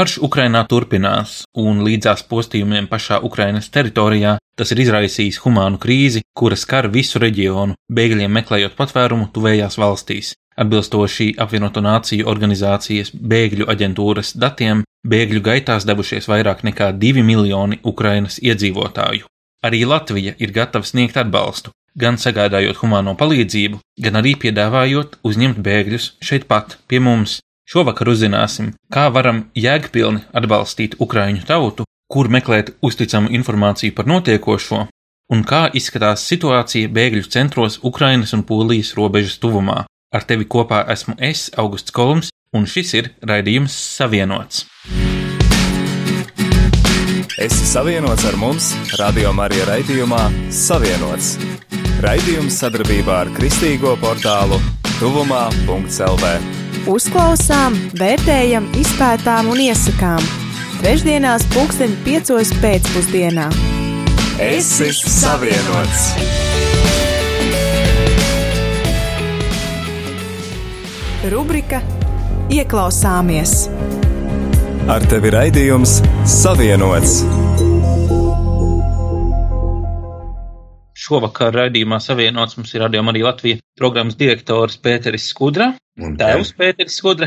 Karš Ukrainā turpinās, un līdzās postījumiem pašā Ukrainas teritorijā tas ir izraisījis humānu krīzi, kura skar visu reģionu, bēgļiem meklējot patvērumu tuvējās valstīs. Atbilstoši apvienoto nāciju organizācijas bēgļu aģentūras datiem, bēgļu gaitās devušies vairāk nekā 2 miljoni Ukrainas iedzīvotāju. Arī Latvija ir gatava sniegt atbalstu, gan sagādājot humāno palīdzību, gan arī piedāvājot uzņemt bēgļus šeit pat, pie mums, Šovakar uzzināsim, kā varam jēgpilni atbalstīt Ukraiņu tautu, kur meklēt uzticamu informāciju par notiekošo, un kā izskatās situācija bēgļu centros Ukrainas un Polijas robežas tuvumā. Ar tevi kopā esmu es, Augusts Kolums, un šis ir raidījums Savienots. Esi savienots ar mums, Radio Marija raidījumā Savienots. Raidījums sadarbībā ar Kristīgo portālu Tuvumā.CLV. Uzklausām, vērtējam, izpētām un iesakām. Trešdienās, pulksten 5. pēcpusdienā. Es esmu savienots! Rubrika Ieklausāmies! Ar tevi raidījums Savienots! Šovakar raidījumā savienots mums ir radio arī Latvija programmas direktors Pēteris Skudra, tēvs Pēteris Skudra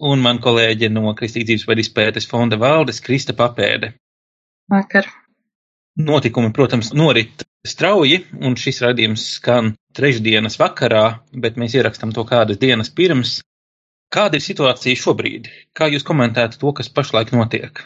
un man kolēģe no Kristīgības vai izpētes fonda valdes Krista Papēde. Vakar. Notikumi, protams, norit strauji, un šis raidījums skan trešdienas vakarā, bet mēs ierakstam to kādas dienas pirms. Kāda ir situācija šobrīd? Kā jūs komentētu to, kas pašlaik notiek?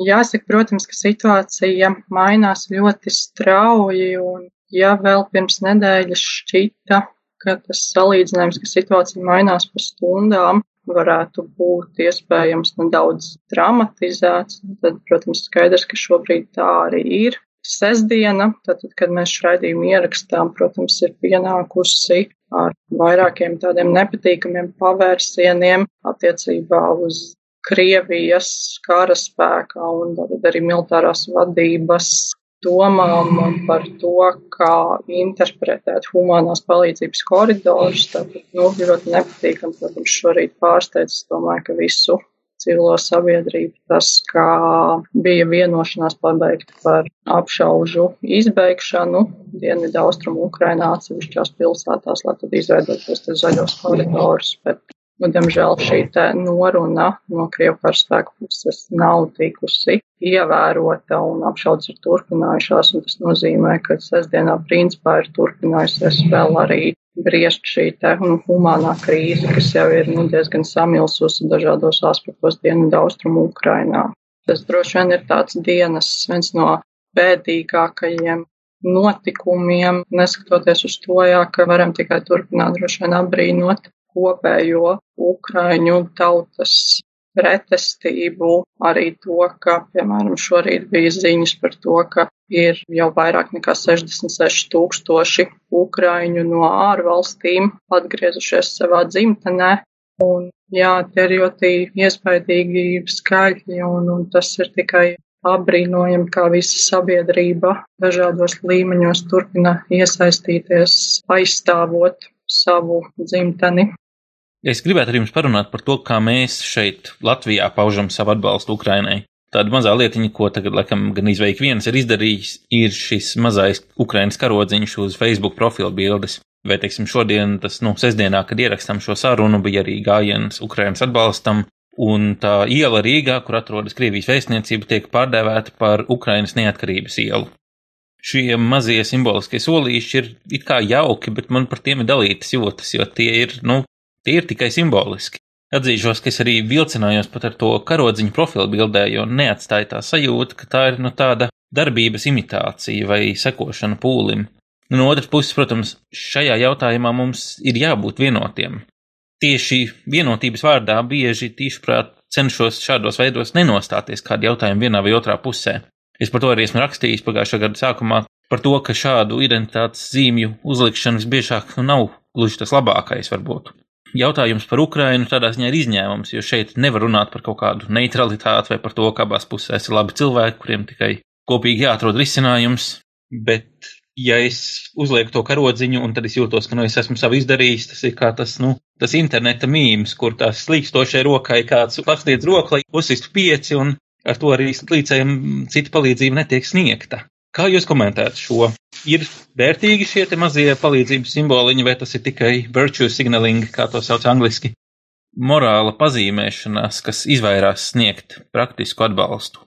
Jāsaka, protams, ka situācija mainās ļoti strauji, un ja vēl pirms nedēļas šķita, ka tas salīdzinājums, ka situācija mainās pa stundām, varētu būt iespējams nedaudz dramatizēts. Tad, protams, skaidrs, ka šobrīd tā arī ir. Sesdiena, tātad, kad mēs šo raidījumu ierakstām, protams, ir pienākusi ar vairākiem tādiem nepatīkamiem pavērsieniem attiecībā uz Krievijas karaspēka un tad arī militārās vadības domām par to, kā interpretēt humanās palīdzības koridorus. Tāpēc, nu, ļoti nepatīkam, protams, šorīt pārsteidz, domāju, ka visu civilo sabiedrību tas, kā bija vienošanās pabeigt par apšaužu izbeigšanu Dienvidu austrumu Ukrainā atsevišķās pilsētās, lai tad izveidot tos zaļos koridorus, bet Nu, diemžēl šī noruna no Krievu karaspēka puses nav tikusi ievērota un apšaudas ir turpinājušās, tas nozīmē, ka sestdienā principā ir turpinājusies vēl arī griezt šī te nu, humānā krīze, kas jau ir nu, diezgan samilsusi dažādos aspektos dienvidu austrumu Ukrainā. Tas droši vien ir tāds dienas viens no bēdīgākajiem notikumiem, neskatoties uz to, jā, ka varam tikai turpināt droši vien apbrīnot kopējo Ukraiņu tautas pretestību, arī to, ka, piemēram, šorīt bija ziņas par to, ka ir jau vairāk nekā 66 tūkstoši Ukraiņu no ārvalstīm atgriezušies savā dzimtenē. Un, jā, tie ir ļoti iespaidīgi skaļi, un, un tas ir tikai apbrīnojami, kā visa sabiedrība dažādos līmeņos turpina iesaistīties, aizstāvot savu dzimteni. Es gribētu ar jums parunāt par to, kā mēs šeit, Latvijā, paužam savu atbalstu Ukrainai. Tāda mazā lietiņa, ko tagad, laikam, gan izveik viens ir izdarījis, ir šis mazais Ukrainas karodziņš uz Facebook profila bildes. Vai, teiksim, šodien, tas, nu, sestdienā, kad ierakstām šo sarunu, bija arī gājiens Ukrainas atbalstam, un tā iela Rīgā, kur atrodas Krievijas vēstniecība, tiek pārdēvēta par Ukrainas neatkarības ielu. Šie mazie simboliskie solīši ir it kā jauki, bet man par tiem ir dalītas jūtas, jo tie ir, nu, Tie ir tikai simboliski. Atzīšos, ka es arī vilcinājos pat ar to karodziņu profilu bildē, jo neatstāja tā sajūta, ka tā ir nu tāda darbības imitācija vai sekošana pūlim. Nu, no otras puses, protams, šajā jautājumā mums ir jābūt vienotiem. Tieši vienotības vārdā bieži tīšprāt cenšos šādos veidos nenostāties kādu jautājumu vienā vai otrā pusē. Es par to arī esmu rakstījis pagājušā gada sākumā, par to, ka šādu identitātes zīmju uzlikšana visbiežāk nu, nav gluži tas labākais varbūt jautājums par Ukrainu tādā ziņā ir izņēmums, jo šeit nevar runāt par kaut kādu neutralitāti vai par to, ka abās pusēs ir labi cilvēki, kuriem tikai kopīgi jāatrod risinājums. Bet, ja es uzlieku to karodziņu un tad es jūtos, ka nu, es esmu savu izdarījis, tas ir kā tas, nu, tas interneta mīmஸ், kur tās slīkstošai rokai kāds pasniedz roku, lai uzsistu pieci, un ar to arī līdzējiem cita palīdzība netiek sniegta. Kā jūs komentētu šo? Ir vērtīgi šie mazie palīdzības simboliņi, vai tas ir tikai virtue signaling, kā to sauc angliski? Morāla pazīmēšanās, kas izvairās sniegt praktisku atbalstu.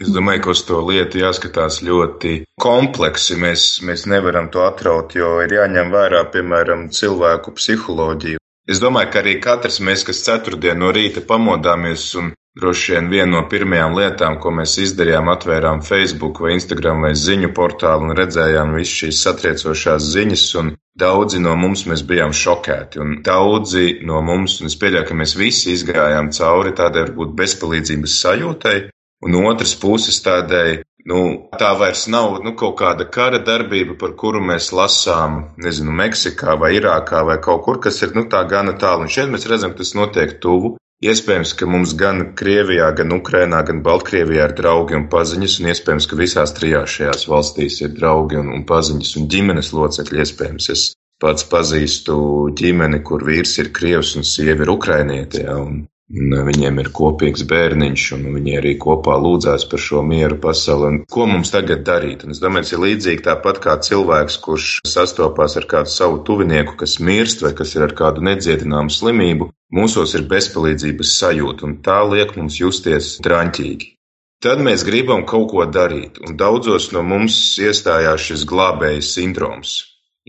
Es domāju, ka uz to lietu jāskatās ļoti kompleksi. Mēs, mēs nevaram to atraut, jo ir jāņem vērā, piemēram, cilvēku psiholoģiju. Es domāju, ka arī katrs mēs, kas ceturtdien no rīta pamodāmies un droši vien viena no pirmajām lietām, ko mēs izdarījām, atvērām Facebook vai Instagram vai ziņu portālu un redzējām visu šīs satriecošās ziņas, un daudzi no mums mēs bijām šokēti, un daudzi no mums, un es pieļauju, ka mēs visi izgājām cauri tādai varbūt bezpalīdzības sajūtai, un otras puses tādai, nu, tā vairs nav, nu, kaut kāda kara darbība, par kuru mēs lasām, nezinu, Meksikā vai Irākā vai kaut kur, kas ir, nu, tā gana tālu, un šeit mēs redzam, ka tas notiek tuvu. Iespējams, ka mums gan Krievijā, gan Ukrainā, gan Baltkrievijā ir draugi un paziņas, un iespējams, ka visās trijās šajās valstīs ir draugi un, un paziņas un ģimenes locekļi. Iespējams, es pats pazīstu ģimeni, kur vīrs ir Krievs un sieva ir Ukrainietē, ja, un viņiem ir kopīgs bērniņš, un viņi arī kopā lūdzās par šo mieru pasauli. Un ko mums tagad darīt? Un es domāju, tas ir līdzīgi tāpat kā cilvēks, kurš sastopās ar kādu savu tuvinieku, kas mirst vai kas ir ar kādu nedziedināmu slimību. Mūsos ir bezpalīdzības sajūta, un tā liek mums justies traņķīgi. Tad mēs gribam kaut ko darīt, un daudzos no mums iestājās šis glābējas sindroms.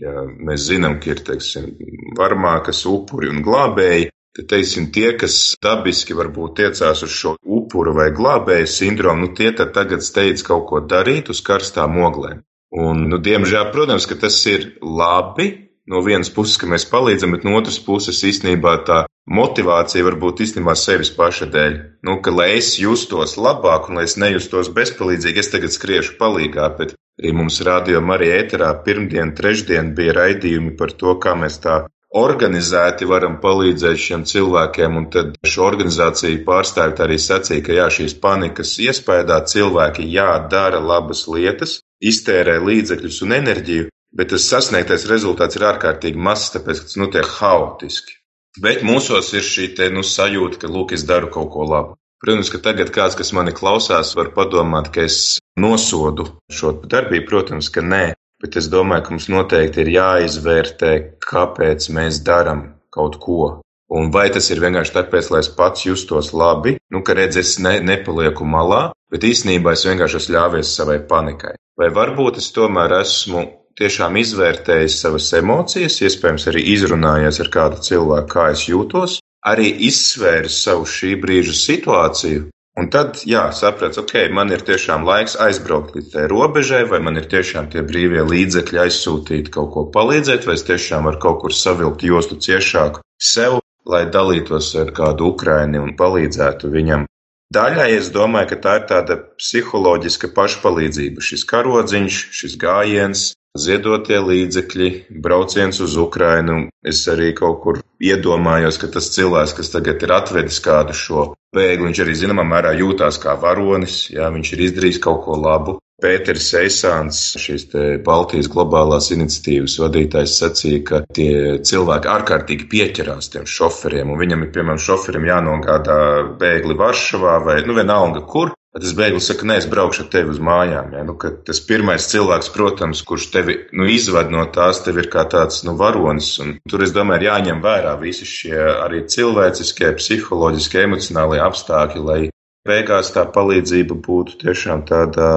Ja mēs zinām, ka ir, teiksim, varmākas upuri un glābēji, Te teiksim, tie, kas dabiski varbūt tiecās uz šo upuru vai glābēju sindromu, nu tie tagad steidz kaut ko darīt uz karstām oglēm. Un, nu, diemžēl, protams, ka tas ir labi. No vienas puses, ka mēs palīdzam, bet no otras puses īstenībā tā motivācija var būt īstenībā sevis paša dēļ. Nu, ka lai es justos labāk un lai es nejustos bezpalīdzīgi, es tagad skriešu palīgā, bet arī mums rādījumā arī ēterā pirmdien, trešdien bija raidījumi par to, kā mēs tā organizēti varam palīdzēt šiem cilvēkiem, un tad šo organizāciju pārstāvji arī sacīja, ka jā, šīs panikas iespējā cilvēki jādara labas lietas, iztērē līdzekļus un enerģiju, bet tas sasniegtais rezultāts ir ārkārtīgi mazs, tāpēc, ka tas notiek haotiski. Bet mūsos ir šī te, nu, sajūta, ka, lūk, es daru kaut ko labu. Protams, ka tagad kāds, kas mani klausās, var padomāt, ka es nosodu šo darbību. Protams, ka nē, bet es domāju, ka mums noteikti ir jāizvērtē, kāpēc mēs darām kaut ko. Un vai tas ir vienkārši tāpēc, lai es pats justos labi, nu, ka redz, es ne, nepalieku malā, bet īsnībā es vienkārši esmu ļāvies savai panikai. Vai varbūt es tomēr esmu tiešām izvērtējis savas emocijas, iespējams arī izrunājies ar kādu cilvēku, kā es jūtos, arī izsvēris savu šī brīža situāciju Un tad, jā, sapratu, ok, man ir tiešām laiks aizbraukt līdz tai robežai, vai man ir tiešām tie brīvie līdzekļi aizsūtīt kaut ko palīdzēt, vai es tiešām varu kaut kur savilkt jostu ciešāk sev, lai dalītos ar kādu Ukraini un palīdzētu viņam. Daļai es domāju, ka tā ir tāda psiholoģiska pašpalīdzība, šis karodziņš, šis gājiens, ziedotie līdzekļi, brauciens uz Ukrainu. Es arī kaut kur iedomājos, ka tas cilvēks, kas tagad ir atvedis kādu šo bēgli, viņš arī zināmā mērā jūtās kā varonis, jā, viņš ir izdarījis kaut ko labu. Pēters Eisāns, šīs Baltijas globālās iniciatīvas vadītājs, sacīja, ka tie cilvēki ārkārtīgi pieķerās tiem šoferiem, un viņam ir, piemēram, šoferim jānogādā bēgli Varšavā vai, nu, vienalga kur, Tad tas bēglis saka, nē, es braukšu ar tevi uz mājām. Ja? Nu, tas pirmais cilvēks, protams, kurš tevi nu, izved no tās, tev ir kā tāds nu, varonis. Tur, es domāju, ir jāņem vērā visi šie arī cilvēciskie, psiholoģiskie, emocionālie apstākļi, lai beigās tā palīdzība būtu tiešām tāda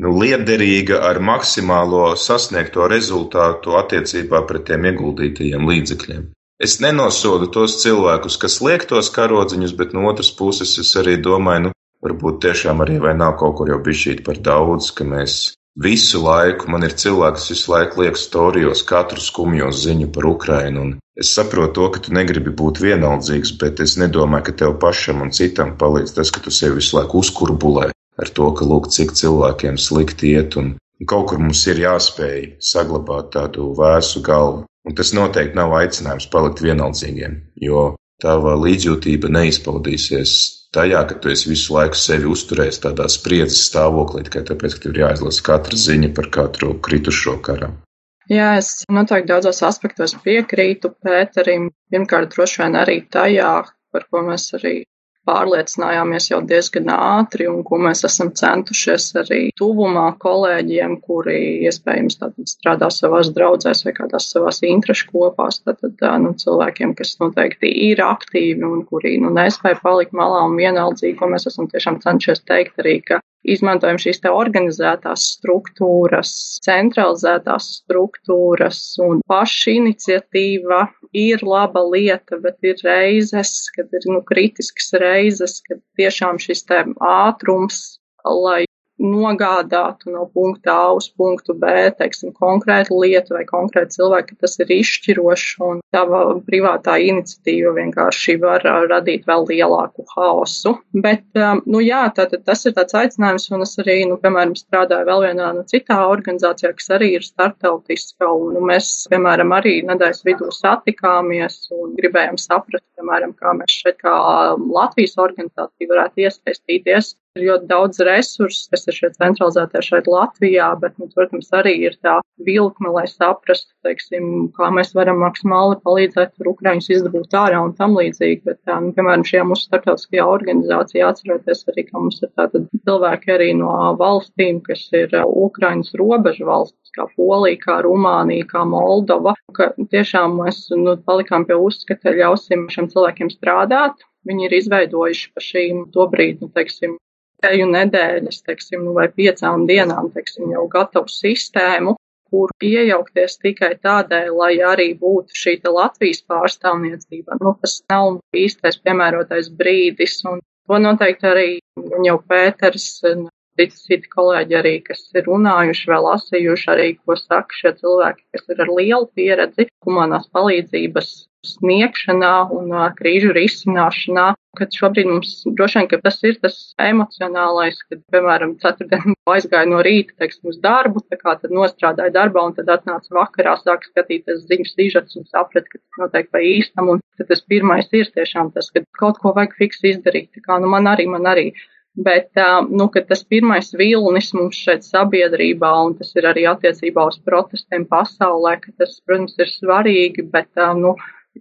nu, liederīga ar maksimālo sasniegto rezultātu attiecībā pret tiem ieguldītajiem līdzekļiem. Es nenosodu tos cilvēkus, kas liek tos karodziņus, bet no otras puses es arī domāju, nu, Varbūt tiešām arī vai nav kaut kur jau bišķīt par daudz, ka mēs visu laiku, man ir cilvēks visu laiku liek storijos katru skumjo ziņu par Ukrainu, un es saprotu to, ka tu negribi būt vienaldzīgs, bet es nedomāju, ka tev pašam un citam palīdz tas, ka tu sevi visu laiku uzkurbulē ar to, ka lūk, cik cilvēkiem slikti iet, un kaut kur mums ir jāspēj saglabāt tādu vēsu galvu. Un tas noteikti nav aicinājums palikt vienaldzīgiem, jo tava līdzjūtība neizpaudīsies tajā, ka tu visu laiku sevi uzturējis tādā spriedzes stāvoklī, tikai tāpēc, ka tev ir jāizlasa katra ziņa par katru kritušo karam. Jā, es noteikti daudzos aspektos piekrītu Pēterim. Pirmkārt, droši vien arī tajā, par ko mēs arī pārliecinājāmies jau diezgan ātri un ko mēs esam centušies arī tuvumā kolēģiem, kuri iespējams tātad strādā savās draudzēs vai kādās savās interešu kopās, tātad nu, cilvēkiem, kas noteikti ir aktīvi un kuri nu, nespēja palikt malā un vienaldzīgi, ko mēs esam tiešām cenšies teikt arī, ka izmantojam šīs te organizētās struktūras, centralizētās struktūras un paša iniciatīva ir laba lieta, bet ir reizes, kad ir nu, kritiskas reizes, kad tiešām šis te ātrums, lai nogādātu no punkta A uz punktu B, teiksim, konkrētu lietu vai konkrētu cilvēku, tas ir izšķiroši un tava privātā iniciatīva vienkārši var radīt vēl lielāku haosu. Bet, um, nu jā, tātad tas ir tāds aicinājums, un es arī, nu, piemēram, strādāju vēl vienā nu, citā organizācijā, kas arī ir startautiska, un nu, mēs, piemēram, arī nedēļas vidū satikāmies un gribējām saprast, piemēram, kā mēs šeit kā Latvijas organizācija varētu iesaistīties ir ļoti daudz resursu, kas ir šeit centralizētie šeit Latvijā, bet, nu, protams, arī ir tā vilkme, lai saprastu, teiksim, kā mēs varam maksimāli palīdzēt tur Ukraiņus izdabūt ārā un tam līdzīgi. Bet, tā, nu, piemēram, šajā mūsu starptautiskajā organizācijā atceroties arī, ka mums ir tātad cilvēki arī no valstīm, kas ir Ukraiņas robežu valstis, kā Polija, kā Rumānija, kā Moldova, ka tiešām mēs nu, palikām pie uzskata, ļausim šiem cilvēkiem strādāt, viņi ir izveidojuši pa šīm to brīdi, nu, teiksim, teju nedēļas, teiksim, nu, vai piecām dienām, teiksim, jau gatavu sistēmu, kur iejaukties tikai tādēļ, lai arī būtu šī Latvijas pārstāvniecība. Nu, tas nav īstais piemērotais brīdis, un to noteikti arī jau Pēters citi, citi kolēģi arī, kas ir runājuši, vēl lasījuši arī, ko saka šie cilvēki, kas ir ar lielu pieredzi humanās palīdzības sniegšanā un krīžu risināšanā, kad šobrīd mums droši vien, tas ir tas emocionālais, kad, piemēram, ceturtdien aizgāju no rīta, teiksim, uz darbu, tā kā tad nostrādāju darbā un tad atnācu vakarā, sāku skatīties ziņas sižets un sapratu, ka tas notiek pa īstam, un tad tas pirmais ir tiešām tas, ka kaut ko vajag fiksi izdarīt, tā kā, nu, man arī, man arī. Bet, nu, tas pirmais vilnis mums šeit sabiedrībā, un tas ir arī attiecībā uz protestiem pasaulē, ka tas, protams, ir svarīgi, bet, nu,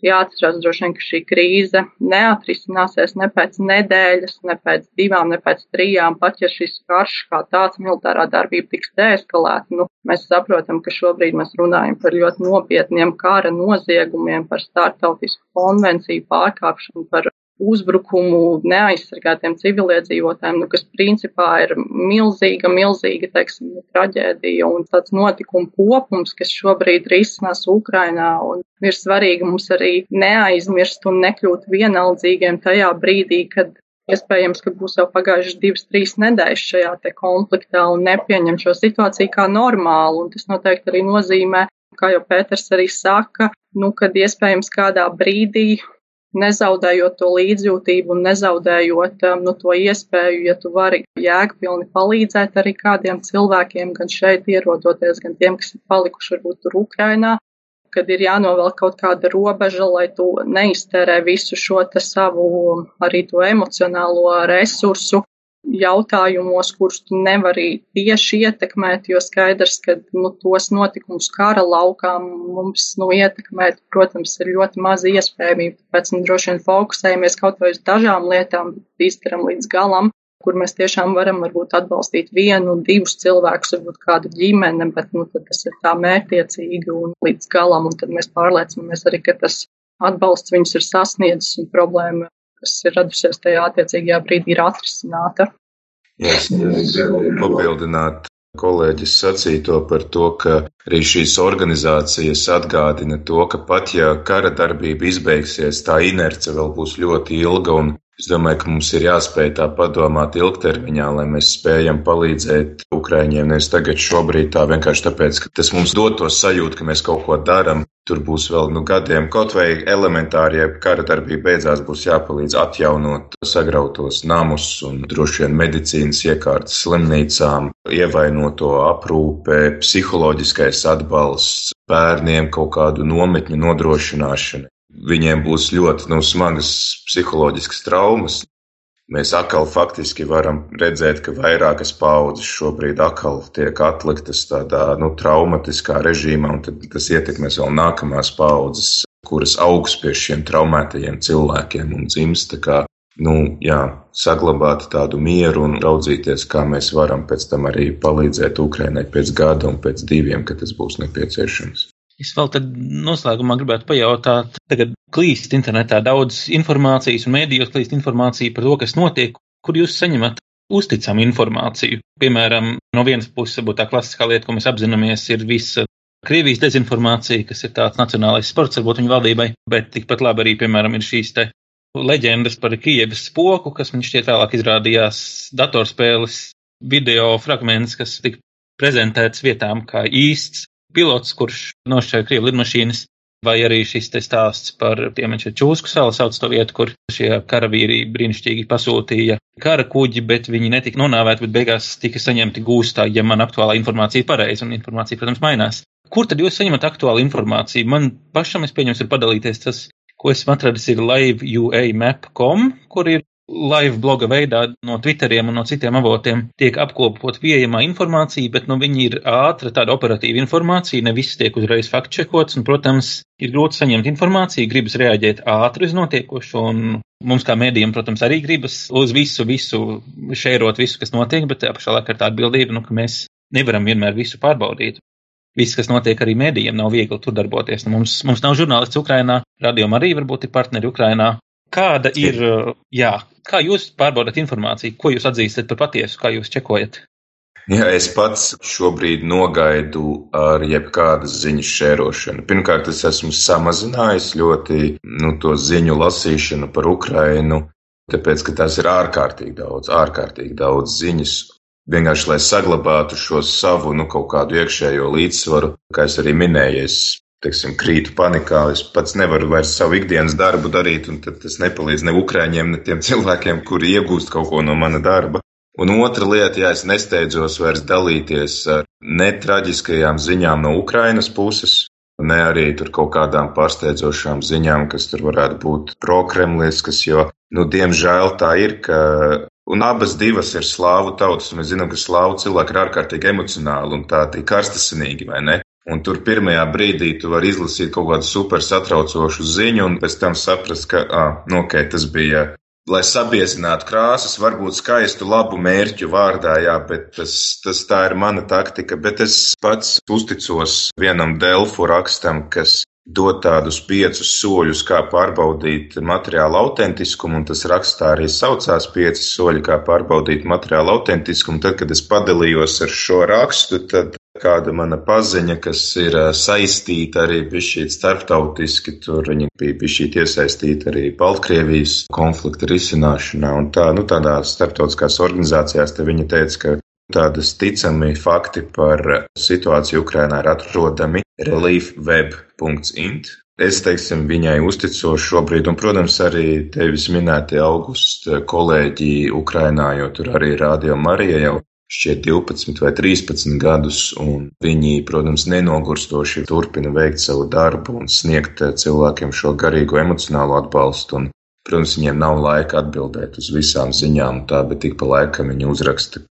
jāatcerās droši vien, ka šī krīze neatrisināsies ne pēc nedēļas, ne pēc divām, ne pēc trijām, pat ja šis karš kā tāds militārā darbība tiks deeskalēta. Nu, mēs saprotam, ka šobrīd mēs runājam par ļoti nopietniem kara noziegumiem, par startautisku konvenciju pārkāpšanu, par uzbrukumu neaizsargātiem civiliedzīvotājiem, nu, kas principā ir milzīga, milzīga, teiksim, traģēdija un tāds notikumu kopums, kas šobrīd risinās Ukrainā. Un ir svarīgi mums arī neaizmirst un nekļūt vienaldzīgiem tajā brīdī, kad iespējams, ka būs jau pagājušas divas, trīs nedēļas šajā konfliktā un nepieņem šo situāciju kā normālu. Un tas noteikti arī nozīmē, kā jau Pēters arī saka, nu, kad iespējams kādā brīdī nezaudējot to līdzjūtību un nezaudējot um, nu, to iespēju, ja tu vari jēgpilni palīdzēt arī kādiem cilvēkiem, gan šeit ierodoties, gan tiem, kas ir palikuši varbūt tur Ukrainā, kad ir jānovelk kaut kāda robeža, lai tu neiztērē visu šo savu arī to emocionālo resursu jautājumos, kurus tu nevari tieši ietekmēt, jo skaidrs, ka nu, tos notikumus kara laukā mums nu, ietekmēt, protams, ir ļoti maz iespējamība. Tāpēc nu, droši vien fokusējamies kaut vai uz dažām lietām, bet izdaram līdz galam, kur mēs tiešām varam varbūt atbalstīt vienu, divus cilvēkus, varbūt kādu ģimeni, bet nu, tas ir tā mērķiecīgi un līdz galam, un tad mēs pārliecinamies arī, ka tas atbalsts viņus ir sasniedzis un problēma kas ir radusies tajā attiecīgajā brīdī, ir atrisināta. Es gribu papildināt kolēģis sacīto par to, ka arī šīs organizācijas atgādina to, ka pat ja kara darbība izbeigsies, tā inerce vēl būs ļoti ilga un Es domāju, ka mums ir jāspēj tā padomāt ilgtermiņā, lai mēs spējam palīdzēt Ukraiņiem. Nevis tagad, šobrīd, tā vienkārši tāpēc, ka tas mums dod to sajūtu, ka mēs kaut ko darām. Tur būs vēl nu, gadiem, kaut vai elementāri, ja kara darbība beidzās, būs jāpalīdz atjaunot sagrautos namus un droši vien medicīnas iekārtas slimnīcām, ievainoto aprūpe, psiholoģiskais atbalsts, bērniem kaut kādu nometņu nodrošināšana viņiem būs ļoti nu, smagas psiholoģiskas traumas. Mēs atkal faktiski varam redzēt, ka vairākas paudzes šobrīd atkal tiek atliktas tādā nu, traumatiskā režīmā, un tas ietekmēs vēl nākamās paudzes, kuras augs pie šiem traumētajiem cilvēkiem un dzimst. Kā, nu, jā, saglabāt tādu mieru un raudzīties, kā mēs varam pēc tam arī palīdzēt Ukrainai pēc gada un pēc diviem, kad tas būs nepieciešams. Es vēl tad noslēgumā gribētu pajautāt, tagad klīst internetā daudz informācijas un mēdījos klīst informācija par to, kas notiek, kur jūs saņemat uzticamu informāciju. Piemēram, no vienas puses, varbūt tā klasiskā lieta, ko mēs apzināmies, ir visa Krievijas dezinformācija, kas ir tāds nacionālais sports, varbūt viņu valdībai, bet tikpat labi arī, piemēram, ir šīs te leģendas par Kievas spoku, kas man šķiet vēlāk izrādījās datorspēles video fragments, kas tika prezentēts vietām kā īsts pilots, kurš nošķēra Krievu lidmašīnas, vai arī šis te stāsts par tiem Čūsku salu sauc to vietu, kur šie karavīri brīnišķīgi pasūtīja kara kuģi, bet viņi netika nonāvēti, bet beigās tika saņemti gūstā, ja man aktuālā informācija ir pareiza, un informācija, protams, mainās. Kur tad jūs saņemat aktuālu informāciju? Man pašam, es pieņems, ir padalīties tas, ko esmu atradis, ir liveuamap.com, kur ir live bloga veidā no Twitteriem un no citiem avotiem tiek apkopot pieejamā informācija, bet nu, viņi ir ātra, tāda operatīva informācija, ne viss tiek uzreiz faktčekots, un, protams, ir grūti saņemt informāciju, gribas reaģēt ātri uz notiekošo, un mums kā mēdījiem, protams, arī gribas uz visu, visu šērot visu, kas notiek, bet tajā pašā laikā ir tā atbildība, nu, ka mēs nevaram vienmēr visu pārbaudīt. Viss, kas notiek arī mēdījiem, nav viegli tur darboties. Nu, mums, mums nav žurnālists Ukrainā, radio arī varbūt ir partneri Ukrainā, Kāda ir, jā, kā jūs pārbaudat informāciju, ko jūs atzīstat par patiesu, kā jūs čekojat? Jā, es pats šobrīd nogaidu ar jebkādas ziņas šērošanu. Pirmkārt, es esmu samazinājis ļoti nu, to ziņu lasīšanu par Ukrainu, tāpēc, ka tās ir ārkārtīgi daudz, ārkārtīgi daudz ziņas. Vienkārši, lai saglabātu šo savu, nu, kaut kādu iekšējo līdzsvaru, kā es arī minēju, es teiksim, krītu panikā. Es pats nevaru vairs savu ikdienas darbu darīt, un tas nepalīdz ne ukrāņiem, ne tiem cilvēkiem, kuri iegūst kaut ko no mana darba. Un otra lieta, ja es nesteidzos vairs dalīties ar netraģiskajām ziņām no Ukrainas puses, ne arī tur kaut kādām pārsteidzošām ziņām, kas tur varētu būt prokremliskas, jo, nu, diemžēl tā ir, ka Un abas divas ir slāvu tautas, un mēs zinām, ka slāvu cilvēki ir ārkārtīgi emocionāli un tādi karstasinīgi, vai ne? Un tur pirmajā brīdī tu vari izlasīt kaut kādu super satraucošu ziņu, un pēc tam saprast, ka, ah, nu, ok, tas bija, lai sabiezinātu krāsas, varbūt skaistu, labu mērķu vārdā, jā, bet tas, tas tā ir mana taktika. Bet es pats uzticos vienam Delfu rakstam, kas dod tādus piecus soļus, kā pārbaudīt materiālu autentiskumu, un tas rakstā arī saucās pieci soļi, kā pārbaudīt materiālu autentiskumu. Tad, kad es padalījos ar šo rakstu, tad kāda mana paziņa, kas ir saistīta arī bišķīt starptautiski, tur viņi bija bišķīt iesaistīti arī Baltkrievijas konflikta risināšanā, un tā, nu, tādās starptautiskās organizācijās te viņi teica, ka tādas ticami fakti par situāciju Ukrainā ir atrodami reliefweb.int. Es, teiksim, viņai uzticos šobrīd, un, protams, arī tevis minētie augusta kolēģi Ukrainā, jo tur arī Rādio Marija jau šķiet 12 vai 13 gadus, un viņi, protams, nenogurstoši turpina veikt savu darbu un sniegt eh, cilvēkiem šo garīgo emocionālo atbalstu. Un, protams, viņiem nav laika atbildēt uz visām ziņām, tā, bet tik pa laikam viņi uzraksta.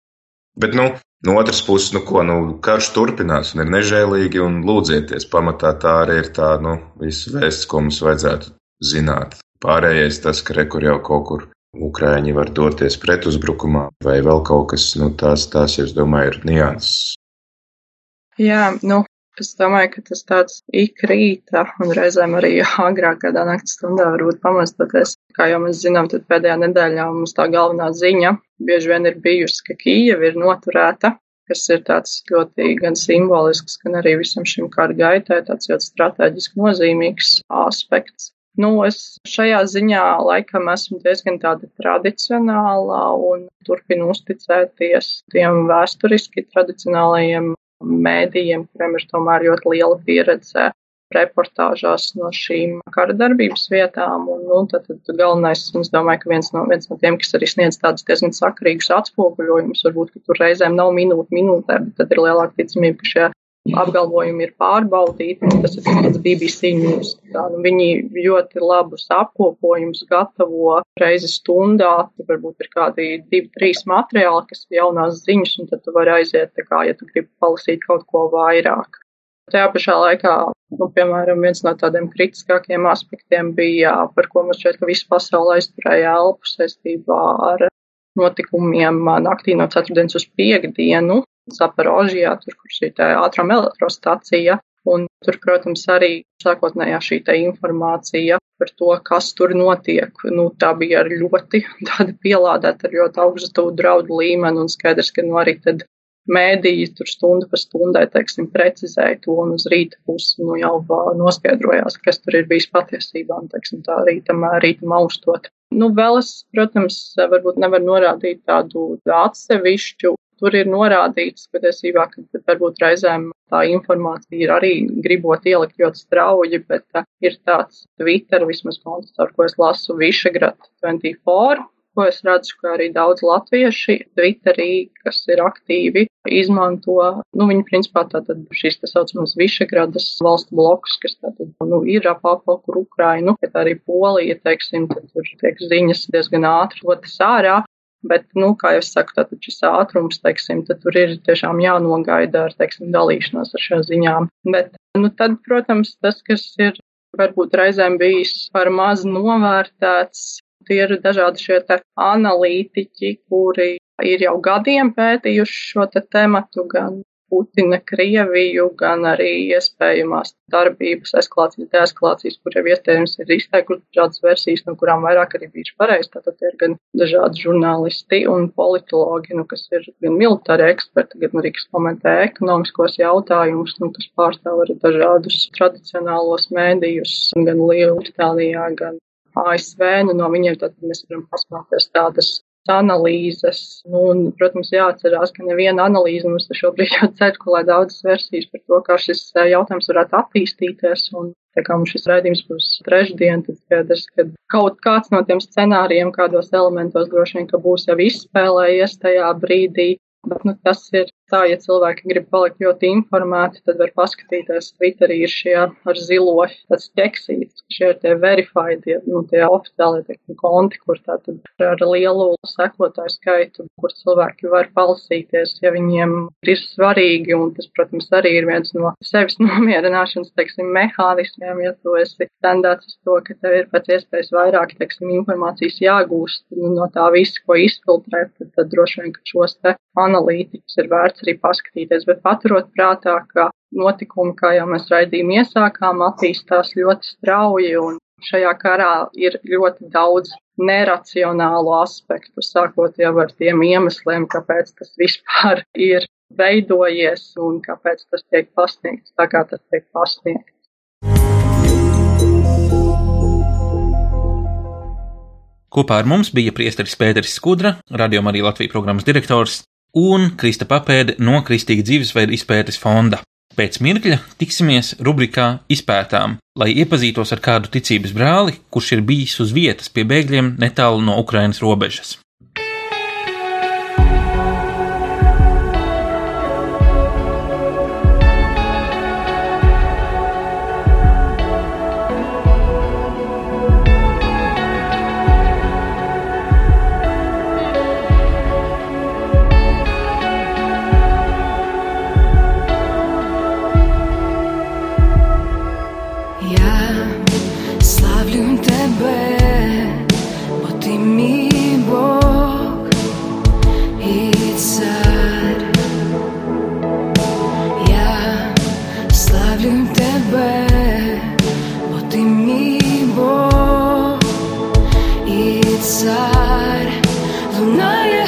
Bet, nu, no otras puses, nu, ko, nu, karš turpinās un ir nežēlīgi, un lūdzieties, pamatā tā arī ir tā, nu, visu vēsts, ko mums vajadzētu zināt. Pārējais tas, ka rekur jau kaut kur Ukrāņi var doties pretuzbrukumā vai vēl kaut kas, nu, tās, tās, es domāju, ir nianses. Jā, nu, es domāju, ka tas tāds ik rīta un reizēm arī agrāk kādā naktas stundā varbūt pamostoties. Kā jau mēs zinām, tad pēdējā nedēļā mums tā galvenā ziņa bieži vien ir bijusi, ka Kīja ir noturēta, kas ir tāds ļoti gan simbolisks, gan arī visam šim kara gaitai tāds ļoti strateģiski nozīmīgs aspekts. Nu, es šajā ziņā laikam esmu diezgan tāda tradicionālā un turpinu uzticēties tiem vēsturiski tradicionālajiem mēdījiem, kuriem ir tomēr ļoti liela pieredze reportāžās no šīm kara darbības vietām. Un, nu, tad, tad galvenais, es domāju, ka viens no, viens no tiem, kas arī sniedz tādus diezgan sakarīgus atspoguļojumus, varbūt, ka tur reizēm nav minūte minūtē, bet tad ir lielāka ticamība, ka šie apgalvojumi ir pārbaudīti. Tas ir tāds BBC news. Viņi ļoti labus apkopojumus gatavo reizi stundā. Varbūt ir kādi divi, trīs materiāli, kas ir jaunās ziņas, un tad tu vari aiziet, kā, ja tu gribi palasīt kaut ko vairāk. Tajā pašā laikā, nu, piemēram, viens no tādiem kritiskākiem aspektiem bija, par ko mums šķiet, ka visa pasaule aizturēja elpu saistībā ar notikumiem naktī no ceturtdienas uz piekdienu, Zaporožijā, tur, kur šī ātrām elektrostacija. Un tur, protams, arī sākotnējā šī informācija par to, kas tur notiek, nu, tā bija ļoti pielādēta ar ļoti augstu draudu līmeni un skaidrs, ka nu arī tad mēdīji tur stundu pa stundai, teiksim, precizēja to un uz rīta pusi, nu, jau noskaidrojās, kas tur ir bijis patiesībā un, teiksim, tā rītam, rītam austot. Nu, vēl es, protams, varbūt nevar norādīt tādu atsevišķu. Tur ir norādīts patiesībā, ka varbūt reizēm tā informācija ir arī gribot ielikt ļoti strauji, bet uh, ir tāds Twitter, vismaz konts, ar ko es lasu Višegrat 24, ko es redzu, ka arī daudz latvieši Twitterī, kas ir aktīvi, izmanto, nu, viņi principā tātad šīs tā saucamās Višegradas valstu blokus, kas tātad, nu, ir ap apvalku Ukrainu, bet arī Polija, teiksim, tad tur tiek ziņas diezgan ātri dotas ārā. Bet, nu, kā jau es saku, tātad šis ātrums, teiksim, tad tur ir tiešām jānogaida ar, teiksim, dalīšanos ar šām ziņām. Bet, nu, tad, protams, tas, kas ir varbūt reizēm bijis par maz novērtēts, Tie ir dažādi šie te analītiķi, kuri ir jau gadiem pētījuši šo te tematu, gan Putina Krieviju, gan arī iespējamās darbības, eskalācijas, deeskalācijas, kur jau iespējams ir izteikuši dažādas versijas, no kurām vairāk arī bijuši pareizi. Tātad ir gan dažādi žurnālisti un politologi, nu, kas ir gan militāri eksperti, gan arī kas komentē ekonomiskos jautājumus, nu, kas pārstāv arī dažādus tradicionālos mēdījus, gan Lielbritānijā, gan ASV, nu, no viņiem tad mēs varam pasmāties tādas analīzes. Nu, un, protams, jāatcerās, ka neviena analīze mums šobrīd jau cirkulē daudzas versijas par to, kā šis eh, jautājums varētu attīstīties. Un, tā kā mums šis raidījums būs trešdien, tad skaidrs, ka kaut kāds no tiem scenārijiem, kādos elementos droši vien, ka būs jau izspēlējies tajā brīdī. Bet nu, tas ir tā, ja cilvēki grib palikt ļoti informēti, tad var paskatīties, Twitterī ir šie ar zilo tāds ķeksīts, šie ir tie verified, tie, nu, tie oficiālie tie konti, kur tātad ar lielu sekotāju skaitu, kur cilvēki var palasīties, ja viņiem ir svarīgi, un tas, protams, arī ir viens no sevis nomierināšanas, teiksim, mehānismiem, ja tu esi tendēts uz to, ka tev ir pēc iespējas vairāk, teiksim, informācijas jāgūst nu, no tā visa, ko izfiltrēt, tad, tad droši vien, ka šos te analītiķus ir vērts arī paskatīties, bet paturot prātā, ka notikumi, kā jau mēs raidījumu iesākām, attīstās ļoti strauji un šajā karā ir ļoti daudz neracionālu aspektu, sākot jau ar tiem iemesliem, kāpēc tas vispār ir veidojies un kāpēc tas tiek pasniegts tā, kā tas tiek pasniegts. Kopā ar mums bija priesteris Pēteris Skudra, Radio Marija Latvijas programmas direktors, un Krista Papēde no Kristīga dzīvesveida izpētes fonda. Pēc mirkļa tiksimies rubrikā Izpētām, lai iepazītos ar kādu ticības brāli, kurš ir bijis uz vietas pie bēgļiem netālu no Ukrainas robežas. tonight.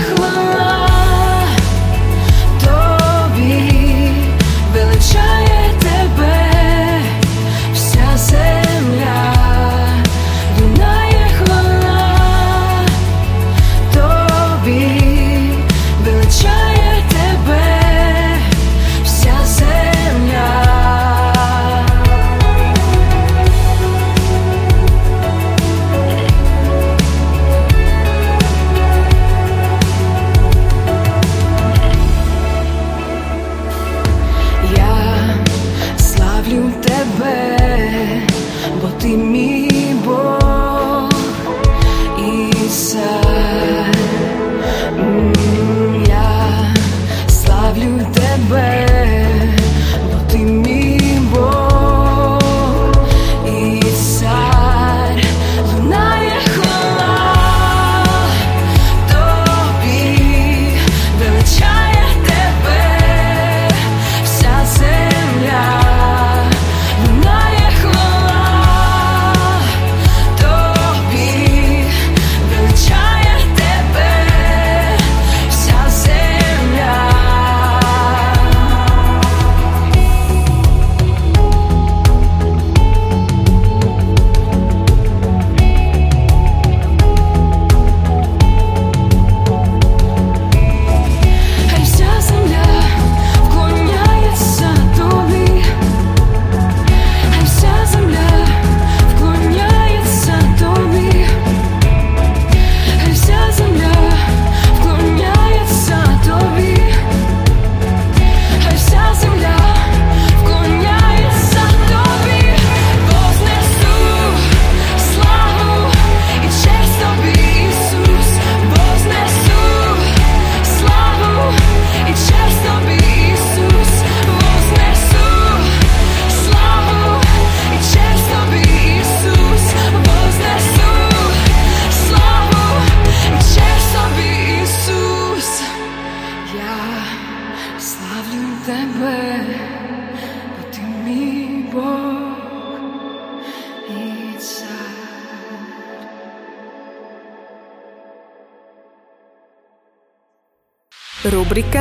Rubrika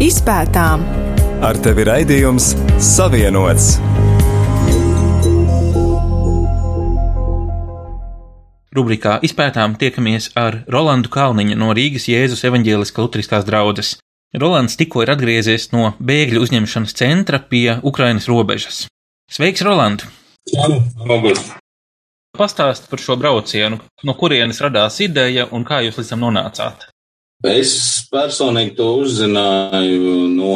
Izpētām. Ar tevi raidījums Savienots. Rubrikā Izpētām tiekamies ar Rolandu Kalniņu no Rīgas Jēzus evaņģēliskā lutriskās draudzes. Rolands tikko ir atgriezies no bēgļu uzņemšanas centra pie Ukrainas robežas. Sveiks, Roland! Jā, august. Pastāst par šo braucienu, no kurienes radās ideja un kā jūs līdz tam nonācāt. Es personīgi to uzzināju no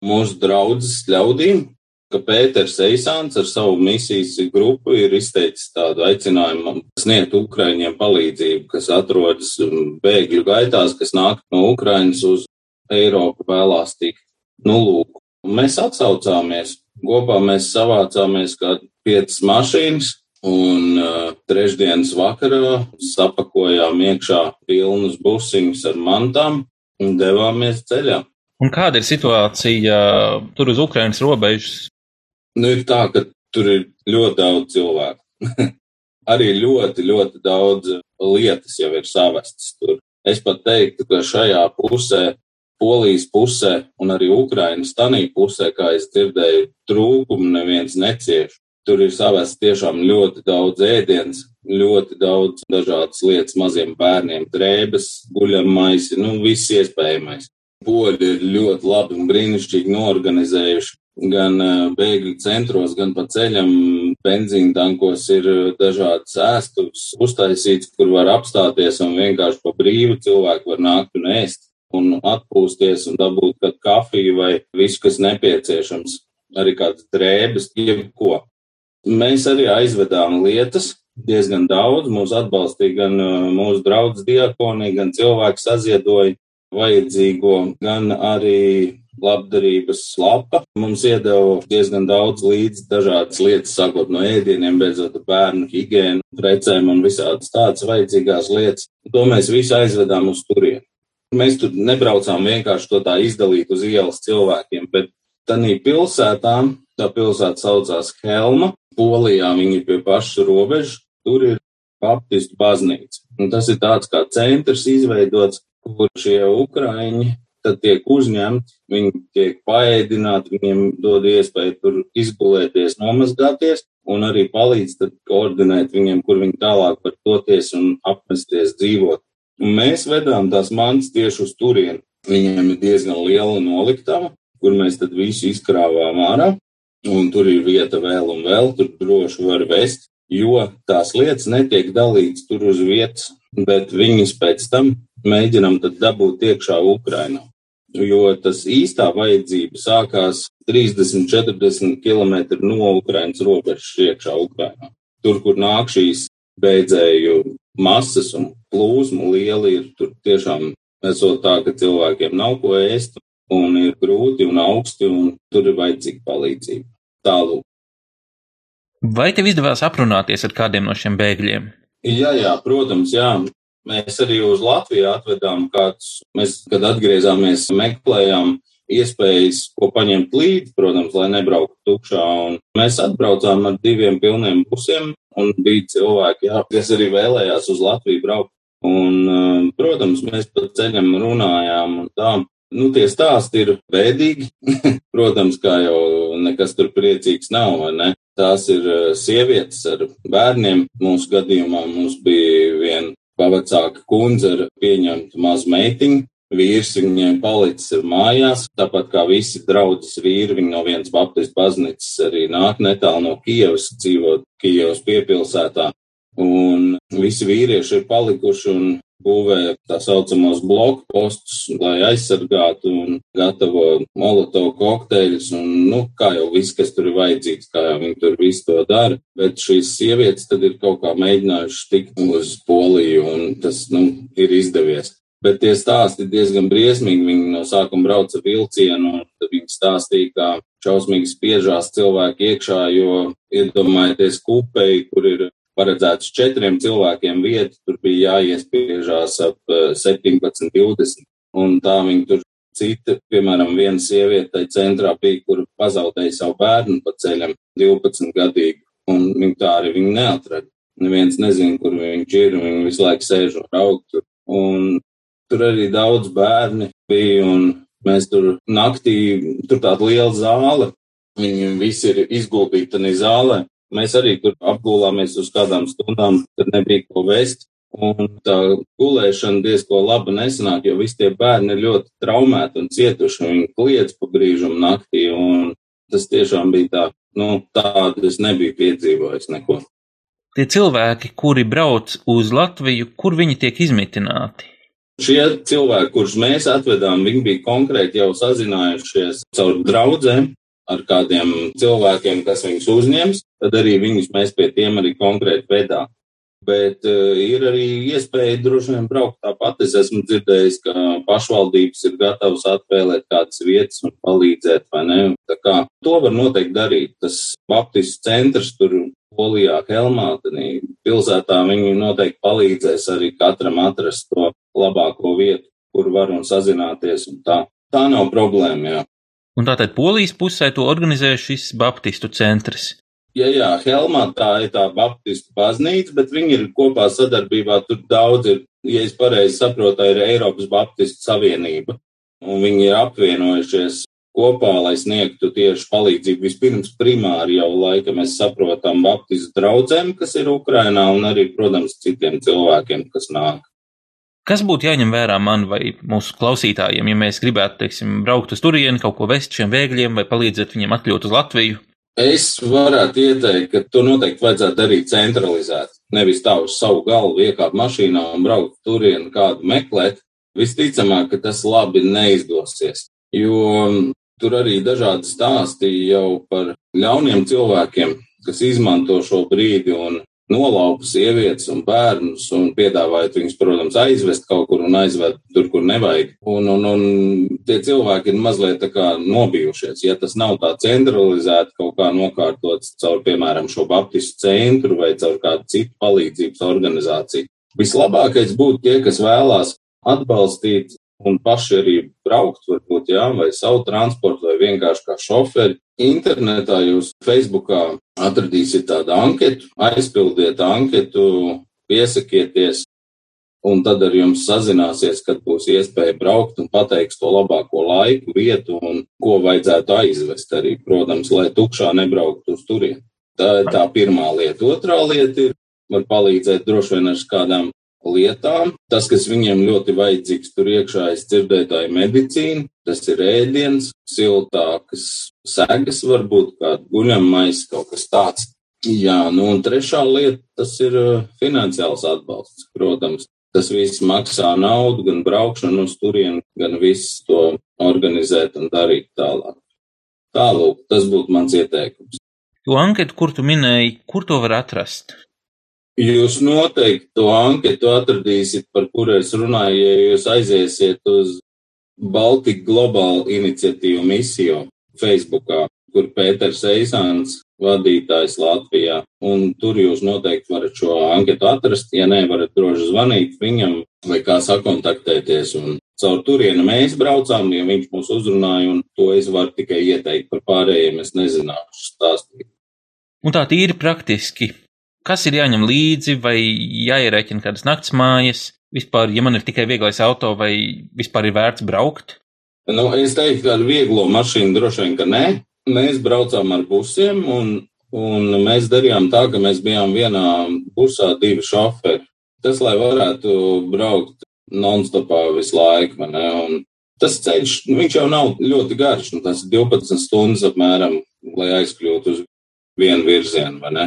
mūsu draudzes ļaudīm, ka Pēters Eisāns ar savu misijas grupu ir izteicis tādu aicinājumu sniegt Ukraiņiem palīdzību, kas atrodas bēgļu gaitās, kas nāk no Ukrainas uz Eiropu vēlās tikt. Nu, lūk, mēs atsaucāmies. Kopā mēs savācāmies kā piecas mašīnas, un uh, trešdienas vakarā sapakojām iekšā pilnus busiņus ar mantām un devāmies ceļā. Un kāda ir situācija tur uz Ukrainas robežas? Nu, ir tā, ka tur ir ļoti daudz cilvēku. Arī ļoti, ļoti daudz lietas jau ir savestas tur. Es pat teiktu, ka šajā pusē, Polijas pusē un arī Ukrainas tanī pusē, kā es dzirdēju, trūkumu neviens necieš. Tur ir savests tiešām ļoti daudz ēdienas, ļoti daudz dažādas lietas maziem bērniem, drēbes, guļamaisi, nu, viss iespējamais. Poļi ir ļoti labi un brīnišķīgi norganizējuši gan bēgļu centros, gan pa ceļam benzīna tankos ir dažādas ēstuves uztaisīts, kur var apstāties un vienkārši pa brīvu cilvēku var nākt un ēst un atpūsties un dabūt kādu kafiju vai visu, kas nepieciešams, arī kādas drēbes, jebko. Mēs arī aizvedām lietas, diezgan daudz, mūs atbalstīja gan mūsu draugs diakonija, gan cilvēki saziedoja vajadzīgo, gan arī labdarības lapa. Mums iedeva diezgan daudz līdzi dažādas lietas, sākot no ēdieniem, beidzot bērnu higiēnu, precēm un visādas tādas vajadzīgās lietas. To mēs visu aizvedām uz turieni. Mēs tur nebraucām vienkārši to tā izdalīt uz ielas cilvēkiem, bet tanī pilsētā, tā pilsēta saucās Helma, Polijā viņi ir pie paša robežas, tur ir baptistu baznīca. Un tas ir tāds kā centrs izveidots, kur šie ukraiņi tad tiek uzņemti, viņi tiek paēdināti, viņiem dod iespēju tur izgulēties, nomazgāties, un arī palīdz tad koordinēt viņiem, kur viņi tālāk var doties un apmesties dzīvot. Un mēs vedām tās mantas tieši uz turieni. Viņiem ir diezgan liela noliktava, kur mēs tad visu izkrāvām ārā, un tur ir vieta vēl un vēl, tur droši var vest, jo tās lietas netiek dalītas tur uz vietas, bet viņas pēc tam mēģinam dabūt iekšā Ukrainā jo tas īstā vajadzība sākās 30-40 km no Ukrainas robežas iekšā Ukrainā. Tur, kur nāk šīs beidzēju masas un plūsmu lieli, ir tur tiešām esot tā, ka cilvēkiem nav ko ēst un ir grūti un augsti un tur ir vajadzīga palīdzība. Tālūk. Vai tev izdevās aprunāties ar kādiem no šiem bēgļiem? Jā, jā, protams, jā. Mēs arī uz Latviju atvedām kādus, mēs, kad atgriezāmies, meklējām iespējas, ko paņemt līdzi, protams, lai nebrauktu tukšā. Un mēs atbraucām ar diviem pilniem busiem, un bija cilvēki, jā, kas arī vēlējās uz Latviju braukt. Un, um, protams, mēs pa ceļam runājām un tā. Nu, tie stāsti ir bēdīgi. protams, kā jau nekas tur priecīgs nav, vai ne? Tās ir uh, sievietes ar bērniem. Mūsu gadījumā mums bija viena pavecāka kundze ir pieņemta mazu meitiņu. Vīrs viņiem palicis mājās, tāpat kā visi draudzes vīri, viņi no vienas baptistu baznīcas arī nāk netālu no Kievas, dzīvo Kievas piepilsētā. Un visi vīrieši ir palikuši un būvē tā saucamos bloku postus, lai aizsargātu un gatavo molotovu kokteļus un, nu, kā jau viss, kas tur ir vajadzīgs, kā jau viņi tur visu to dara. Bet šīs sievietes tad ir kaut kā mēģinājuši tikt uz Poliju un tas, nu, ir izdevies. Bet tie stāsti diezgan briesmīgi. Viņi no sākuma brauca vilcienu, un tad viņi stāstīja, kā šausmīgi spiežās cilvēki iekšā, jo iedomājieties kupei, kur ir paredzēts četriem cilvēkiem vietu, tur bija jāiespiežās ap 17, eh, 20, un tā viņi tur cita, piemēram, viena sieviete centrā bija, kur pazaudēja savu bērnu pa ceļam, 12 gadīgu, un viņi tā arī viņu neatrada. Neviens nezina, kur viņš ir, un viņi visu laiku sēž un raug tur. Un tur arī daudz bērni bija, un mēs tur naktī, tur tāda liela zāle, viņi visi ir izguldīti tajā zālē. Mēs arī tur apgulāmies uz kādām stundām, tad nebija ko vest. Un tā gulēšana diezgan labi nesanāk, jo visi tie bērni ir ļoti traumēti un cietuši. Viņi kliedz pa brīžam naktī, un tas tiešām bija tā, nu, tādu es nebiju piedzīvojis neko. Tie cilvēki, kuri brauc uz Latviju, kur viņi tiek izmitināti? Šie cilvēki, kurus mēs atvedām, viņi bija konkrēti jau sazinājušies caur draugiem ar kādiem cilvēkiem, kas viņus uzņems, tad arī viņus mēs pie tiem arī konkrēti vedām. Bet uh, ir arī iespēja droši vien braukt tāpat. Es esmu dzirdējis, ka pašvaldības ir gatavas atvēlēt kādas vietas un palīdzēt, vai ne? Tā kā to var noteikti darīt. Tas Baptistu centrs tur Polijā, Helmā, pilsētā viņi noteikti palīdzēs arī katram atrast to labāko vietu, kur var un sazināties. Un tā. tā nav problēma, jā. Un tātad Polijas pusē to organizē šis Baptistu centrs. Jā, jā, Helmā tā ir tā Baptistu baznīca, bet viņi ir kopā sadarbībā. Tur daudz ir, ja es pareizi saprotu, ir Eiropas Baptistu savienība. Un viņi ir apvienojušies kopā, lai sniegtu tieši palīdzību. Vispirms primāri jau laika mēs saprotam Baptistu draugiem, kas ir Ukrainā, un arī, protams, citiem cilvēkiem, kas nāk. Kas būtu jāņem vērā man vai mūsu klausītājiem, ja mēs gribētu, teiksim, braukt uz turieni, kaut ko vest šiem bēgļiem vai palīdzēt viņiem atļūt uz Latviju? Es varētu ieteikt, ka to noteikti vajadzētu darīt centralizēti. Nevis tā uz savu galvu iekāpt mašīnā un braukt turienu kādu meklēt. Visticamāk, ka tas labi neizdosies, jo tur arī dažādi stāsti jau par ļauniem cilvēkiem, kas izmanto šo brīdi un nolaupa sievietes un bērnus un piedāvājot viņus, protams, aizvest kaut kur un aizvest tur, kur nevajag. Un, un, un tie cilvēki ir mazliet tā kā nobijušies. Ja tas nav tā centralizēti kaut kā nokārtots caur, piemēram, šo baptistu centru vai caur kādu citu palīdzības organizāciju. Vislabākais būtu tie, kas vēlās atbalstīt un paši arī braukt, varbūt, jā, vai savu transportu, vai vienkārši kā šoferi. Internetā jūs Facebookā atradīsiet tādu anketu, aizpildiet anketu, piesakieties, un tad ar jums sazināsies, kad būs iespēja braukt un pateiks to labāko laiku, vietu un ko vajadzētu aizvest arī, protams, lai tukšā nebrauktu uz turieni. Tā ir tā pirmā lieta. Otrā lieta ir, var palīdzēt droši vien ar kādām lietām. Tas, kas viņiem ļoti vajadzīgs tur iekšā, ir dzirdētāja medicīna, tas ir ēdiens, siltākas segas, varbūt kāda guļamais, kaut kas tāds. Jā, nu un trešā lieta, tas ir uh, finansiāls atbalsts, protams. Tas viss maksā naudu, gan braukšanu uz turieni, gan viss to organizēt un darīt tālāk. Tālūk, tas būtu mans ieteikums. To anketu, kur tu minēji, kur to var atrast? Jūs noteikti to anketu atradīsiet, par kuru es runāju, ja jūs aiziesiet uz Baltic Global iniciatīvu misiju Facebookā, kur Pēters Eisāns vadītājs Latvijā. Un tur jūs noteikti varat šo anketu atrast. Ja nē, varat droši zvanīt viņam vai kā sakontaktēties. Un caur turienu mēs braucām, ja viņš mūs uzrunāja, un to es varu tikai ieteikt par pārējiem. Es nezināšu stāstīt. Un tā tīri praktiski kas ir jāņem līdzi, vai jāierēķina kādas nakts mājas, vispār, ja man ir tikai vieglais auto, vai vispār ir vērts braukt? Nu, es teiktu, ka ar vieglo mašīnu droši vien, ka nē. Mēs braucām ar busiem, un, un mēs darījām tā, ka mēs bijām vienā busā divi šoferi. Tas, lai varētu braukt non-stopā visu laiku, ne? Un tas ceļš, nu, viņš jau nav ļoti garš, nu, tas 12 stundas apmēram, lai aizkļūtu uz vienu virzienu, vai ne?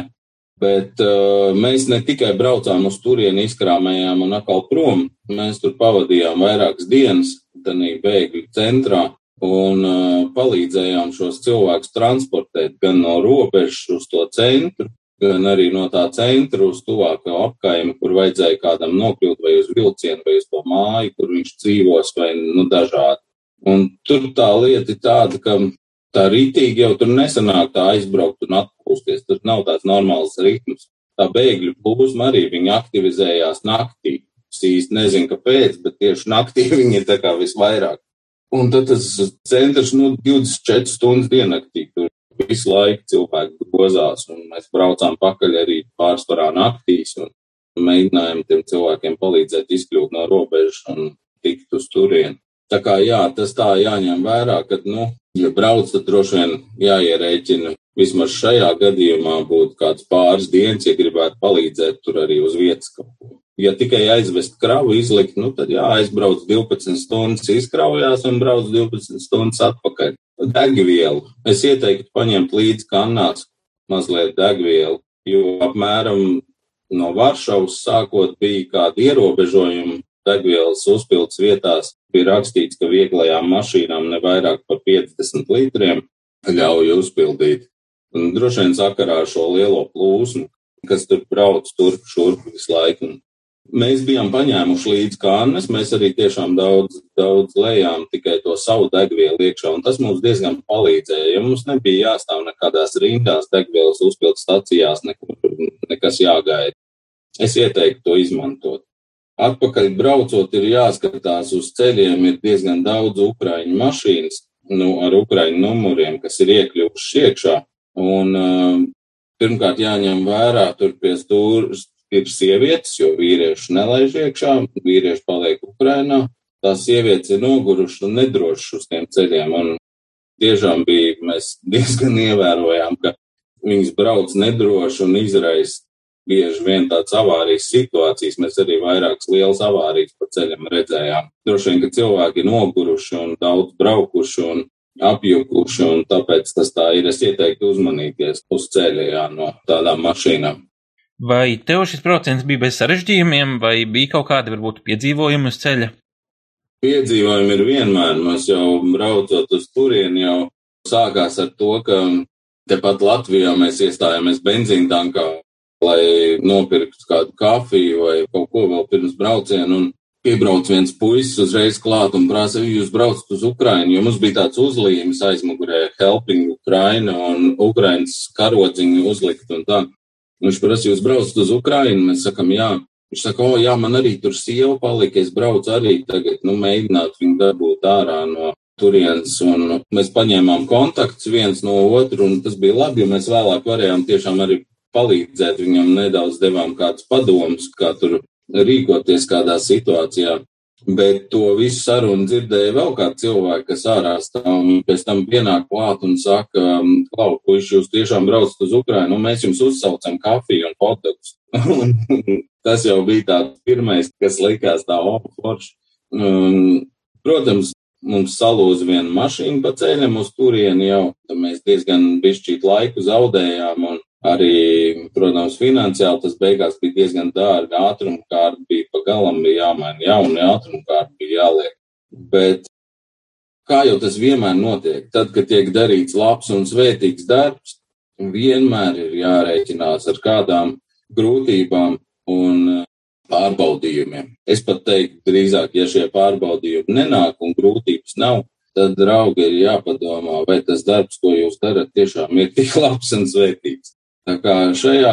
Bet uh, mēs ne tikai braucām uz turieni, izkrāmējām un atkal prom. Mēs tur pavadījām vairākas dienas, tādā bēgļu centrā, un uh, palīdzējām šos cilvēkus transportēt gan no robežas uz to centru, gan arī no tā centra uz tuvāko apkaimi, kur vajadzēja kādam nokļūt vai uz vilcienu, vai uz to māju, kur viņš dzīvos, vai nu, dažādi. Un tur tā lieta ir tāda, ka tā rītīgi jau tur nesanāk tā aizbraukt un atpūsties. Tur nav tāds normāls ritms. Tā bēgļu plūsma arī viņi aktivizējās naktī. Es īsti nezinu, kāpēc, bet tieši naktī viņi ir tā kā visvairāk. Un tad tas centrs, nu, 24 stundas diennaktī tur visu laiku cilvēki gozās, un mēs braucām pakaļ arī pārsvarā naktīs un mēģinājām tiem cilvēkiem palīdzēt izkļūt no robežas un tikt uz turieni. Tā kā jā, tas tā jāņem vērā, ka, nu, ja brauc, tad droši vien jāierēķina. Vismaz šajā gadījumā būtu kāds pāris dienas, ja gribētu palīdzēt tur arī uz vietas kaut ko. Ja tikai aizvest kravu, izlikt, nu tad jā, aizbrauc 12 stundas, izkraujās un brauc 12 stundas atpakaļ. Degvielu. Es ieteiktu paņemt līdzi kannās mazliet degvielu, jo apmēram no Varšavas sākot bija kādi ierobežojumi degvielas uzpildes vietās. Bija rakstīts, ka vieglajām mašīnām ne vairāk par 50 litriem ļauj uzpildīt. Un droši vien sakarā ar šo lielo plūsmu, kas tur brauc turp šurp visu laiku. Mēs bijām paņēmuši līdzi kānes, mēs arī tiešām daudz, daudz lejām tikai to savu degvielu iekšā, un tas mums diezgan palīdzēja, jo mums nebija jāstāv nekādās rindās degvielas uzpildes stacijās, nekur, nekas jāgaida. Es ieteiktu to izmantot. Atpakaļ braucot, ir jāskatās uz ceļiem, ir diezgan daudz ukraiņu mašīnas, nu, ar ukraiņu numuriem, kas ir iekļuvuši iekšā. Un, uh, pirmkārt, jāņem vērā, tur pie stūra ir sievietes, jo vīrieši nelaiž iekšā, vīrieši paliek Ukrainā. Tās sievietes ir nogurušas un nedrošas uz tiem ceļiem. Un tiešām bija, mēs diezgan ievērojām, ka viņas brauc nedroši un izraisa bieži vien tādas avārijas situācijas. Mēs arī vairākas lielas avārijas pa ceļam redzējām. Droši vien, ka cilvēki ir noguruši un daudz braukuši un apjukuši, un tāpēc tas tā ir. Es ieteiktu uzmanīties uz ceļa jā, no tādām mašīnām. Vai tev šis procents bija bez sarežģījumiem, vai bija kaut kādi varbūt piedzīvojumi uz ceļa? Piedzīvojumi ir vienmēr. Mēs jau braucot uz turieni, jau sākās ar to, ka tepat Latvijā mēs iestājāmies benzīntankā lai nopirktu kādu kafiju vai kaut ko vēl pirms brauciena. Un piebrauc viens puisis uzreiz klāt un prasa, jūs braucat uz Ukrainu, jo mums bija tāds uzlījums aizmugurē, helping Ukraina un Ukrainas karodziņu uzlikt un tā. Viņš prasa, jūs braucat uz Ukrainu, mēs sakam, jā. Viņš saka, o, jā, man arī tur sieva palika, es braucu arī tagad, nu, mēģināt viņu dabūt ārā no turienes, un mēs paņēmām kontaktus viens no otru, un tas bija labi, jo mēs vēlāk varējām tiešām arī palīdzēt viņam, nedaudz devām kādus padomus, kā tur rīkoties kādā situācijā. Bet to visu sarunu dzirdēja vēl kāds cilvēks, kas ārā stāv un pēc tam pienāk klāt un saka, um, klau, puiši, jūs tiešām braucat uz Ukrainu, un mēs jums uzsaucam kafiju un hotdogs. tas jau bija tāds pirmais, kas likās tā opa forši. Protams, mums salūza viena mašīna pa ceļam uz turieni jau, tad mēs diezgan bišķīt laiku zaudējām un Arī, protams, finansiāli tas beigās bija diezgan dārgi. Ātruma kārta bija pagalam, bija jāmaina jauni ātruma kārta, bija jāliek. Bet kā jau tas vienmēr notiek, tad, kad tiek darīts labs un svētīgs darbs, vienmēr ir jārēķinās ar kādām grūtībām un pārbaudījumiem. Es pat teiktu, drīzāk, ja šie pārbaudījumi nenāk un grūtības nav, tad, draugi, ir jāpadomā, vai tas darbs, ko jūs darat, tiešām ir tik labs un svētīgs. Tā kā šajā,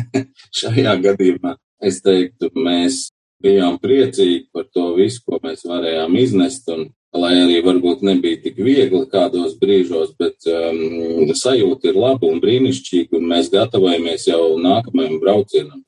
šajā gadījumā es teiktu, mēs bijām priecīgi par to visu, ko mēs varējām iznest, un lai arī varbūt nebija tik viegli kādos brīžos, bet um, sajūta ir laba un brīnišķīga, un mēs gatavojamies jau nākamajam braucienam.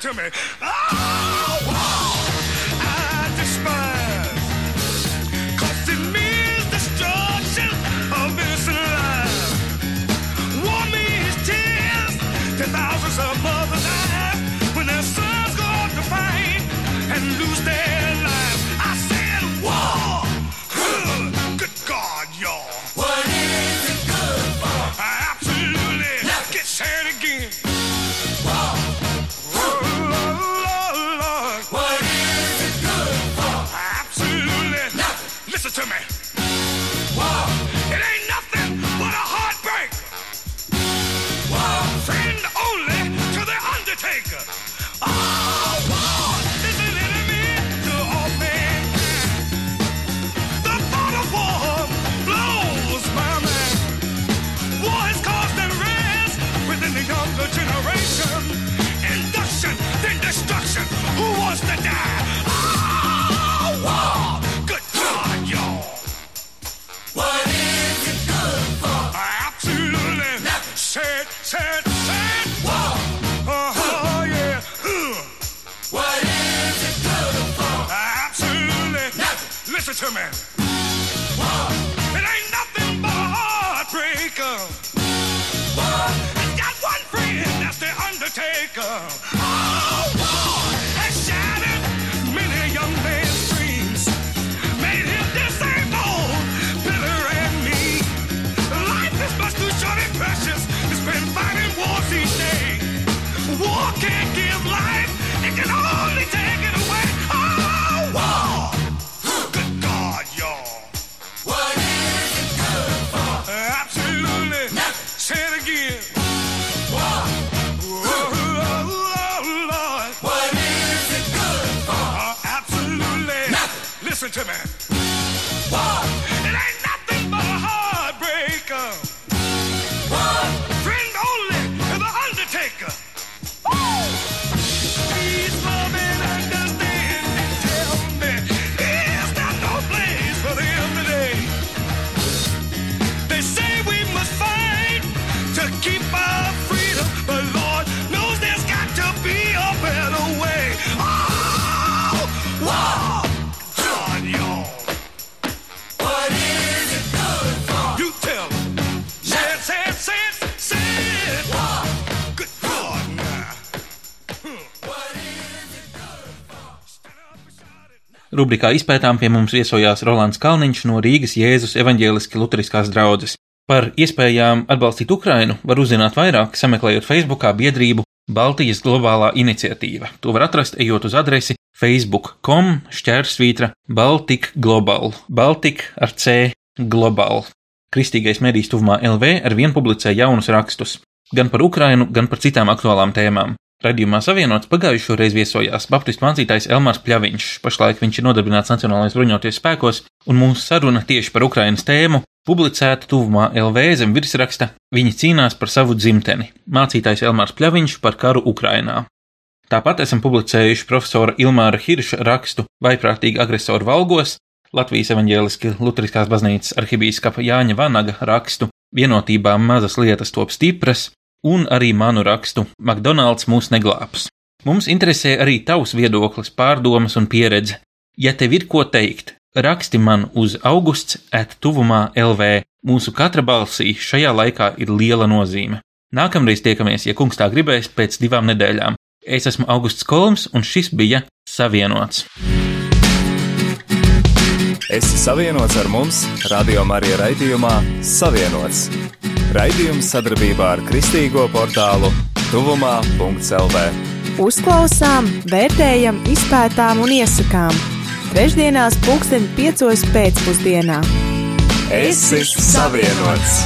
to me. Oh! Give life, it can only take it away. Rubrikā izpētām pie mums viesojās Rolands Kalniņš no Rīgas Jēzus evaņģēliski luteriskās draudzes. Par iespējām atbalstīt Ukrainu var uzzināt vairāk, sameklējot Facebookā biedrību Baltijas globālā iniciatīva. To var atrast, ejot uz adresi facebook.com šķērsvītra Baltic Global, Baltic ar C Global. Kristīgais medijs tuvumā LV ar vien publicē jaunus rakstus, gan par Ukrainu, gan par citām aktuālām tēmām. Radījumā savienots pagājušo reizi viesojās Baptistu mācītājs Elmārs Pļaviņš. Pašlaik viņš ir nodarbināts Nacionālajos bruņoties spēkos, un mūsu saruna tieši par Ukrainas tēmu publicēta tuvumā LV zem virsraksta Viņi cīnās par savu dzimteni. Mācītājs Elmārs Pļaviņš par karu Ukrainā. Tāpat esam publicējuši profesora Ilmāra Hirša rakstu Vaiprātīgi agresori valgos, Latvijas evaņģēliski Lutriskās baznīcas arhibīskapa Jāņa Vanaga rakstu Vienotībā mazas lietas top stipras, un arī manu rakstu McDonald's mūs neglābs. Mums interesē arī tavs viedoklis, pārdomas un pieredze. Ja tev ir ko teikt, raksti man uz augusts at tuvumā LV. Mūsu katra balsī šajā laikā ir liela nozīme. Nākamreiz tiekamies, ja kungs tā gribēs, pēc divām nedēļām. Es esmu Augusts Kolms, un šis bija Savienots. Esi savienots ar mums, Radio Marija raidījumā Savienots. Raidījums sadarbībā ar Kristīgo portālu Tuvumā.CLV. Uzklausām, vērtējam, izpētām un iesakām. Trešdienās, pulksten 5. pēcpusdienā. Esi savienots!